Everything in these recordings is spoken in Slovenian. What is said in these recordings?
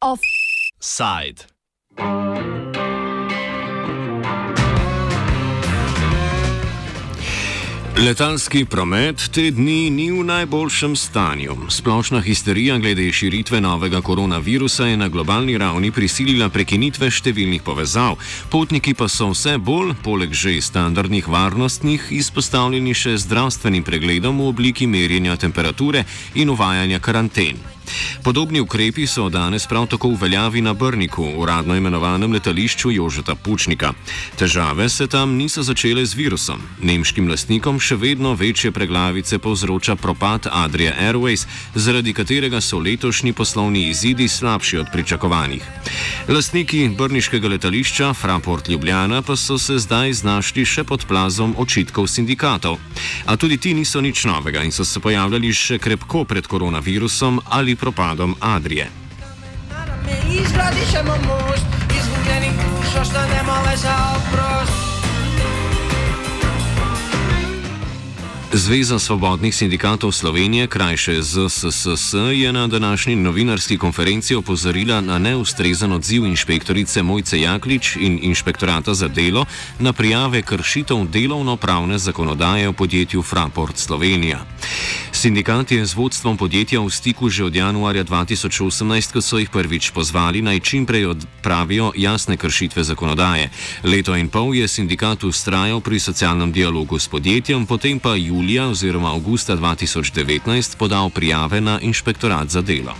Offside. Letalski promet te dni ni v najboljšem stanju. Splošna histerija glede širitve novega koronavirusa je na globalni ravni prisilila prekinitve številnih povezav, potniki pa so vse bolj, poleg že standardnih varnostnih, izpostavljeni še zdravstvenim pregledom v obliki merjenja temperature in uvajanja karanten. Podobni ukrepi so danes prav tako v veljavi na Brniku, uradno imenovanem letališču Jožeta Pučnika. Težave se tam niso začele z virusom. Nemškim lastnikom še vedno večje preglavice povzroča propad Adria Airways, zaradi katerega so letošnji poslovni izidi slabši od pričakovanih. Lastniki brniškega letališča Fraport Ljubljana pa so se zdaj znašli še pod plazom očitkov sindikatov. A tudi ti niso nič novega in so se pojavljali še krepko pred koronavirusom ali propadom Adrije. Izgradišemo most, izgubljeni duš, ostanemo le za oprost. Zveza svobodnih sindikatov Slovenije, krajše ZSSS, je na današnji novinarski konferenci opozorila na neustrezen odziv inšpektorice Mojce Jaklič in inšpektorata za delo na prijave kršitev delovno-pravne zakonodaje v podjetju Fraport Slovenija. Sindikat je z vodstvom podjetja v stiku že od januarja 2018, ko so jih prvič pozvali naj čimprej odpravijo jasne kršitve zakonodaje. Leto in pol je sindikat ustrajal pri socialnem dialogu s podjetjem, potem pa julija oziroma avgusta 2019 podal prijave na inšpektorat za delo.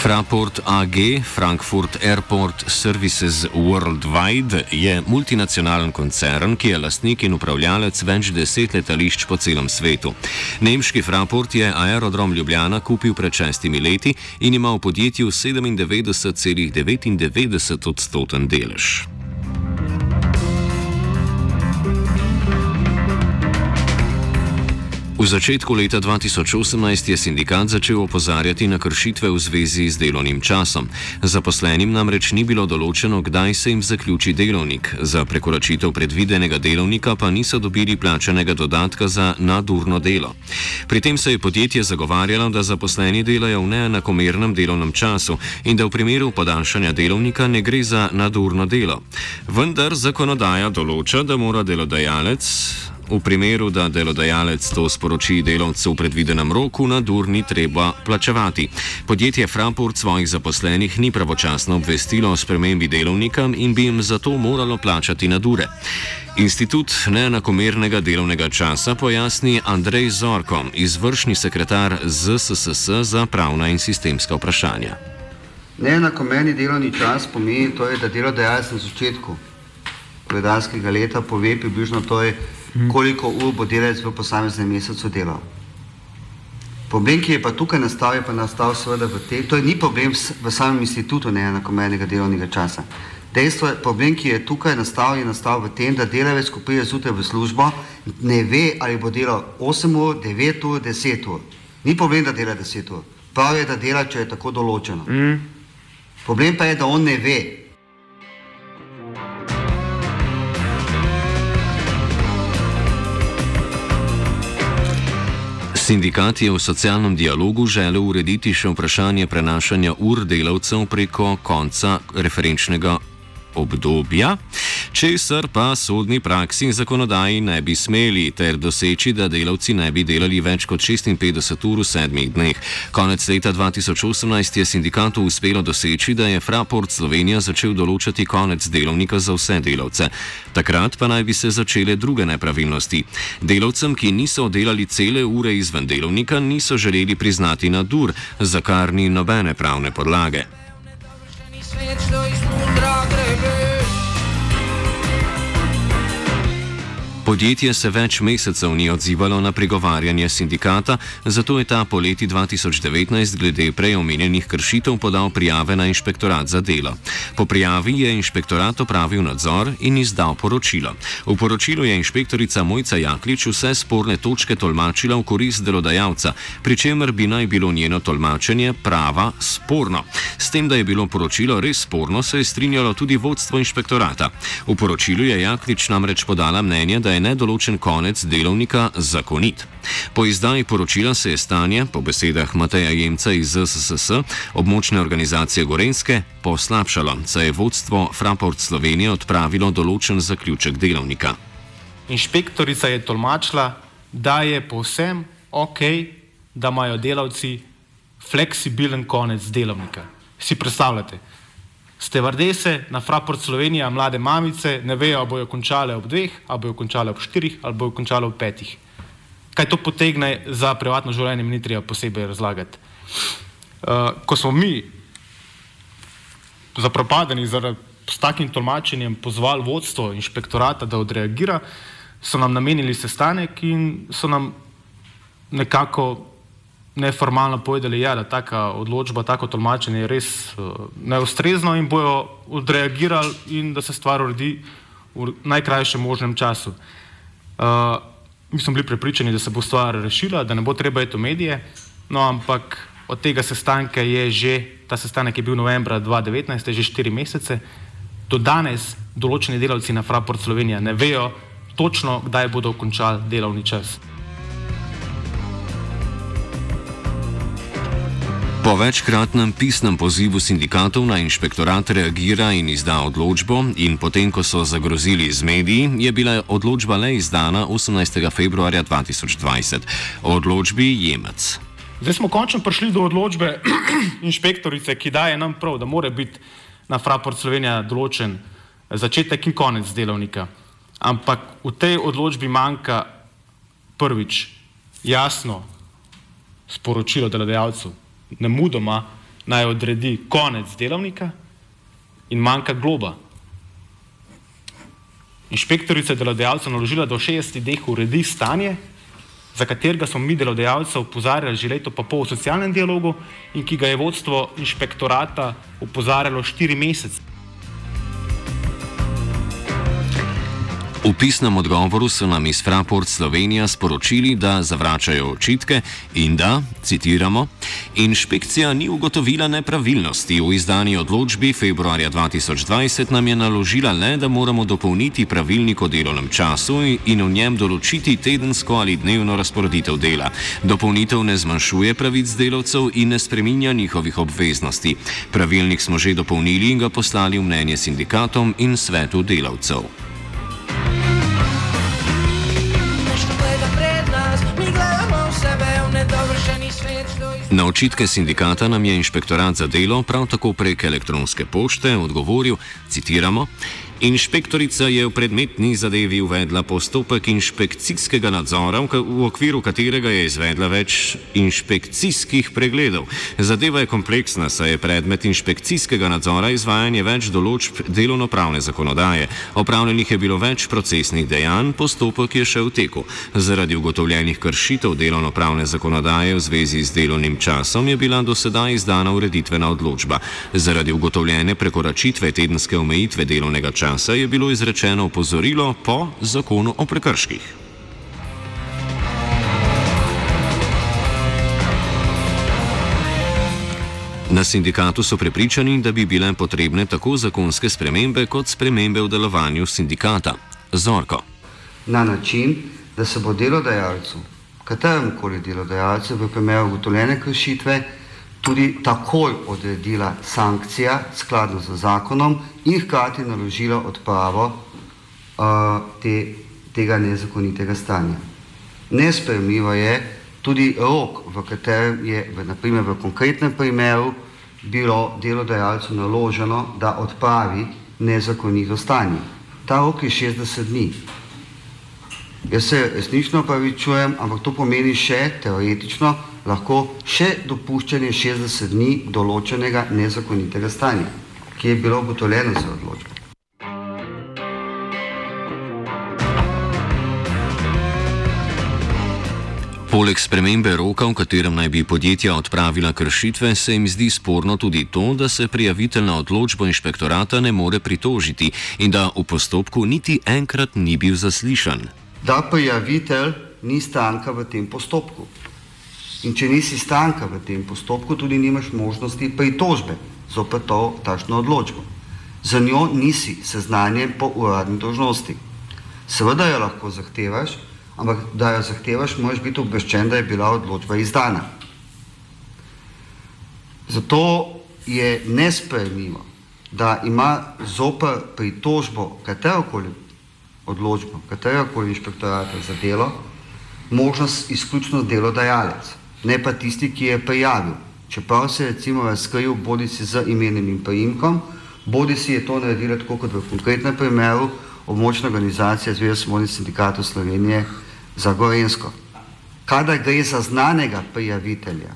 Fraport AG, Frankfurt Airport Services Worldwide, je multinacionalen koncern, ki je lastnik in upravljalec več deset letališč po celem svetu. Nemški Fraport je aerodrom Ljubljana kupil pred šestimi leti in ima v podjetju 97,99 odstoten delež. V začetku leta 2018 je sindikat začel opozarjati na kršitve v zvezi z delovnim časom. Zaposlenim namreč ni bilo določeno, kdaj se jim zaključi delovnik, za prekoračitev predvidenega delovnika pa niso dobili plačanega dodatka za nadurno delo. Pri tem se je podjetje zagovarjalo, da zaposleni delajo v neenakomernem delovnem času in da v primeru podaljšanja delovnika ne gre za nadurno delo. Vendar zakonodaja določa, da mora delodajalec V primeru, da delodajalec to sporoči delavcu v predvidenem roku, na dur ni treba plačevati. Podjetje Fraport svojih zaposlenih ni pravočasno obvestilo o spremembi delovnika in bi jim zato moralo plačati na dure. Institut neenakomernega delovnega časa pojasni Andrej Zorko, izvršni sekretar ZSSS za pravna in sistemska vprašanja. Neenakomerni delovni čas pomeni, to je, da delodajalec na začetku gledanskega leta pove približno to je koliko ur bo delavec v posameznem mesecu delal. Problem, ki je pa tukaj nastal, je pa nastal seveda v tem, to je ni problem v samem institutu neenakomernega delovnega časa. Dejstvo je, problem, ki je tukaj nastal, je nastal v tem, da delavec, ko pride zjutraj v službo, ne ve, ali bo delal 8 ur, 9 ur, 10 ur. Ni problem, da dela 10 ur. Prav je, da dela, če je tako določeno. Mm. Problem pa je, da on ne ve, Sindikat je v socialnem dialogu želel urediti še vprašanje prenašanja ur delavcev preko konca referenčnega obdobja, česar pa sodni praksi in zakonodaji ne bi smeli, ter doseči, da delavci ne bi delali več kot 56 ur v sedmih dneh. Konec leta 2018 je sindikatu uspelo doseči, da je Fraport Slovenija začel določati konec delovnika za vse delavce. Takrat pa naj bi se začele druge nepravilnosti. Delavcem, ki niso delali cele ure izven delovnika, niso želeli priznati nadur, za kar ni nobene pravne podlage. Podjetje se več mesecev ni odzivalo na pregovarjanje sindikata, zato je ta po leti 2019 glede prej omenjenih kršitev podal prijave na inšpektorat za delo. Po prijavi je inšpektorat opravil nadzor in izdal poročilo. V poročilu je inšpektorica Mojca Jaklič vse sporne točke tolmačila v korist delodajalca, pri čemer bi naj bilo njeno tolmačenje prava sporno. S tem, da je bilo poročilo res sporno, se je strinjalo tudi vodstvo inšpektorata. V poročilu je Jaklič namreč podala mnenje, da je nedoločen konec delovnika zakonit. Po izdaji poročila se je stanje, po besedah Mateja Jemca iz ZSSS, območne organizacije Gorenske, poslabšalo, saj je vodstvo Fraport Slovenije odpravilo določen zaključek delovnika. Inšpektorica je tolmačila, da je povsem ok, da imajo delavci fleksibilen konec delovnika. Si predstavljate? Stevardese na Fraport Slovenija, mlade mamice, ne vejo, ali bojo končale ob dveh, ali bojo končale ob štirih, ali bojo končale ob petih. Kaj to potegne za privatno življenje, mi ni treba posebej razlagati. Uh, ko smo mi zapropadeni zaradi s takim tolmačenjem pozvali vodstvo inšpektorata, da odreagira, so nam namenili sestanek in so nam nekako neformalno povedali, ja, da taka odločba, tako tolmačenje je res uh, neustrezno in bojo odreagirali in da se stvar uredi v najkrajšem možnem času. Uh, mi smo bili prepričani, da se bo stvar rešila, da ne bo treba iti v medije, no ampak od tega sestanka je že, ta sestanek je bil novembra 2019, je že štiri mesece, do danes določeni delavci na Fraport Slovenija ne vejo točno, kdaj bodo končali delovni čas. Po večkratnem pisnem pozivu sindikatov na inšpektorat reagira in izda odločbo, in potem, ko so zagrozili z mediji, je bila odločba le izdana 18. februarja 2020. O odločbi Jemec. Zdaj smo končno prišli do odločbe inšpektorice, ki daje nam prav, da mora biti na Fraport Slovenija določen začetek in konec delovnika. Ampak v tej odločbi manjka prvič jasno sporočilo delodajalcu ne mudoma naj odredi konec delovnika in manjka globa. Inšpektorica je delodajalcu naložila, da v 60 dneh uredi stanje, za katerega smo mi delodajalce upozarjali že leto pa pol v socialnem dialogu in ki ga je vodstvo inšpektorata upozarjalo štiri mesece. V pisnem odgovoru so nam iz Fraport Slovenija sporočili, da zavračajo očitke in da, citiramo, inšpekcija ni ugotovila nepravilnosti. V izdani odločbi februarja 2020 nam je naložila le, da moramo dopolniti pravilnik o delovnem času in v njem določiti tedensko ali dnevno razporeditev dela. Dopolnitev ne zmanjšuje pravic delavcev in ne spreminja njihovih obveznosti. Pravilnik smo že dopolnili in ga poslali v mnenje sindikatom in svetu delavcev. Na očitke sindikata nam je inšpektorat za delo prav tako prek elektronske pošte odgovoril, citiramo, Inšpektorica je v predmetni zadevi uvedla postopek inšpekcijskega nadzora, v okviru katerega je izvedla več inšpekcijskih pregledov. Zadeva je kompleksna, saj je predmet inšpekcijskega nadzora izvajanje več določb delovno-pravne zakonodaje. Opravljenih je bilo več procesnih dejanj, postopek je še v teku. Zaradi ugotovljenih kršitev delovno-pravne zakonodaje v zvezi z delovnim časom je bila do sedaj izdana ureditvena odločba. Zaradi ugotovljene prekoračitve tedenske omejitve delovnega časa časa je bilo izrečeno opozorilo po zakonu o prekrških. Na sindikatu so prepričani, da bi bile potrebne tako zakonske spremembe kot spremembe v delovanju sindikata. Zorko. Na način, da se bo delodajalcu, katerem koli delodajalcu, v primeru ugotovljene kršitve, tudi takoj odredila sankcija skladno z zakonom in hkrati naložila odpravo uh, te, tega nezakonitega stanja. Nespremljivo je tudi rok, v katerem je v, naprimer, v konkretnem primeru bilo delodajalcu naloženo, da odpravi nezakonito stanje. Ta rok je 60 dni. Jaz se resnično pravičujem, ampak to pomeni še teoretično, lahko še dopuščanje 60 dni določenega nezakonitega stanja, ki je bilo ugotovljeno za odločbo. Poleg spremembe roka, v katerem naj bi podjetja odpravila kršitve, se jim zdi sporno tudi to, da se prijavitelj na odločbo inšpektorata ne more pritožiti in da v postopku niti enkrat ni bil zaslišan. Da prijavitelj ni stranka v tem postopku. In če nisi stranka v tem postopku, tudi nimaš možnosti pritožbe zopet to tašno odločbo. Za njo nisi seznanjen po uradni dožnosti. Seveda jo lahko zahtevaš, ampak da jo zahtevaš, moraš biti obveščen, da je bila odločba izdana. Zato je nesprejemljivo, da ima zoper pritožbo katerokoli odločbo, katerokoli inšpektorata za delo, možnost izključno delodajalec, ne pa tisti, ki je prijavil. Čeprav se je recimo razkril bodi si z imenom in prijimkom, bodi si je to naredila tako kot v konkretnem primeru območna organizacija Zveza smolnih sindikatov Slovenije za Gorensko. Kadar gre za znanega prijavitelja,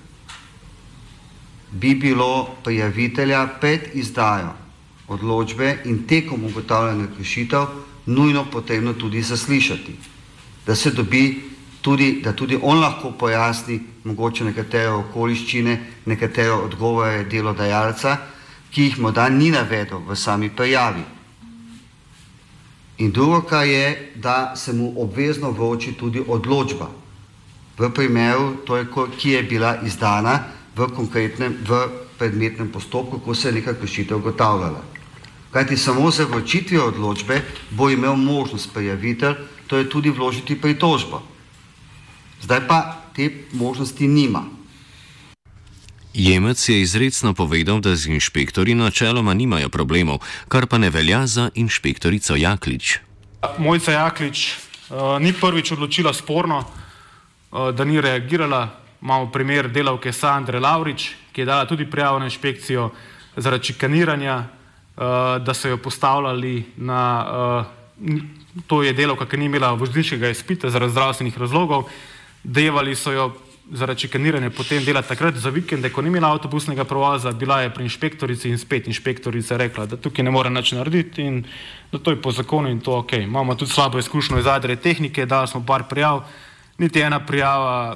bi bilo prijavitelja pred izdajo odločbe in tekom ugotavljanja kršitev nujno potrebno tudi zaslišati, da se dobi tudi, da tudi on lahko pojasni mogoče nekatere okoliščine, nekatere odgovore delodajalca, ki jih morda ni navedel v sami prijavi. In drugo, kar je, da se mu obvezno vroči tudi odločba v primeru, to je, ki je bila izdana v konkretnem, v predmetnem postopku, ko se je neka kršitev ugotavljala. Kajti samo za vročitvijo odločbe bo imel možnost prijavitelj, to je tudi vložiti pritožbo. Zdaj pa te možnosti nima. Jemec je izredno povedal, da z inšpektori načeloma nimajo problemov, kar pa ne velja za inšpektorico Jaklič. Mojca Jaklič uh, ni prvič odločila sporno, uh, da ni reagirala. Imamo primer delavke Sandre Laurič, ki je dala tudi prijavo na inšpekcijo zaradi čikaniranja, uh, da so jo postavljali na. Uh, to je delavka, ki ni imela vozniškega izpita zaradi zdravstvenih razlogov. Devali so jo zaradi čikaniranja potem delati takrat za vikende, ko ni imela avtobusnega provaza, bila je pri inšpektorici in spet inšpektorica rekla, da tukaj ne more nič narediti in da to je po zakonu in to ok. Imamo tudi slabo izkušnjo iz adre tehnike, dali smo par prijav, niti ena prijava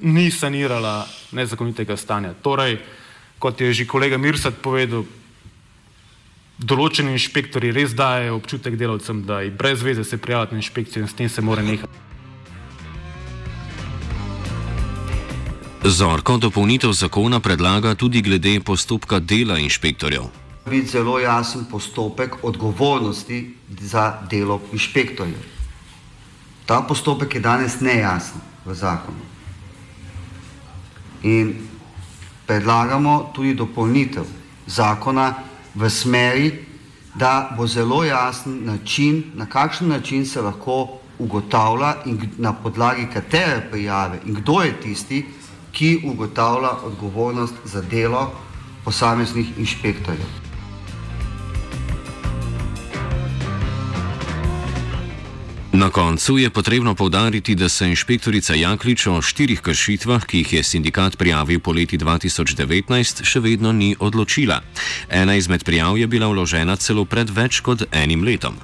ni sanirala nezakonitega stanja. Torej, kot je že kolega Mirsat povedal, določeni inšpektori res dajo občutek delavcem, da je brez veze se prijaviti na inšpekcijo in s tem se mora nehati. Zorko dopolnitev zakona predlaga tudi glede postopka dela inšpektorjev. Biti zelo jasen postopek odgovornosti za delo inšpektorjev. Ta postopek je danes nejasen v zakonu. In predlagamo tudi dopolnitev zakona v smeri, da bo zelo jasen način, na kakšen način se lahko ugotavlja in na podlagi katere prijave in kdo je tisti, ki ugotavlja odgovornost za delo posameznih inšpektorjev. Na koncu je potrebno povdariti, da se inšpektorica Jaklič o štirih kršitvah, ki jih je sindikat prijavil po leti 2019, še vedno ni odločila. Ena izmed prijav je bila vložena celo pred več kot enim letom.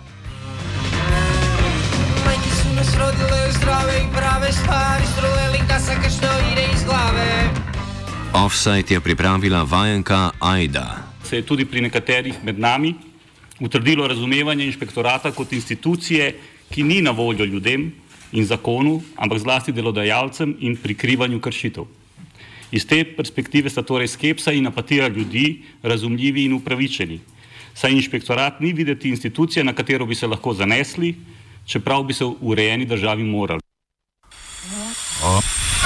Offside je pripravila vajenka Aida. Se je tudi pri nekaterih med nami utrdilo razumevanje inšpektorata kot institucije, ki ni na voljo ljudem in zakonu, ampak zlasti delodajalcem in prikrivanju kršitev. Iz te perspektive sta torej skepsa in apatija ljudi razumljivi in upravičeni, saj inšpektorat ni videti institucija, na katero bi se lahko zanesli, čeprav bi se v urejeni državi morali.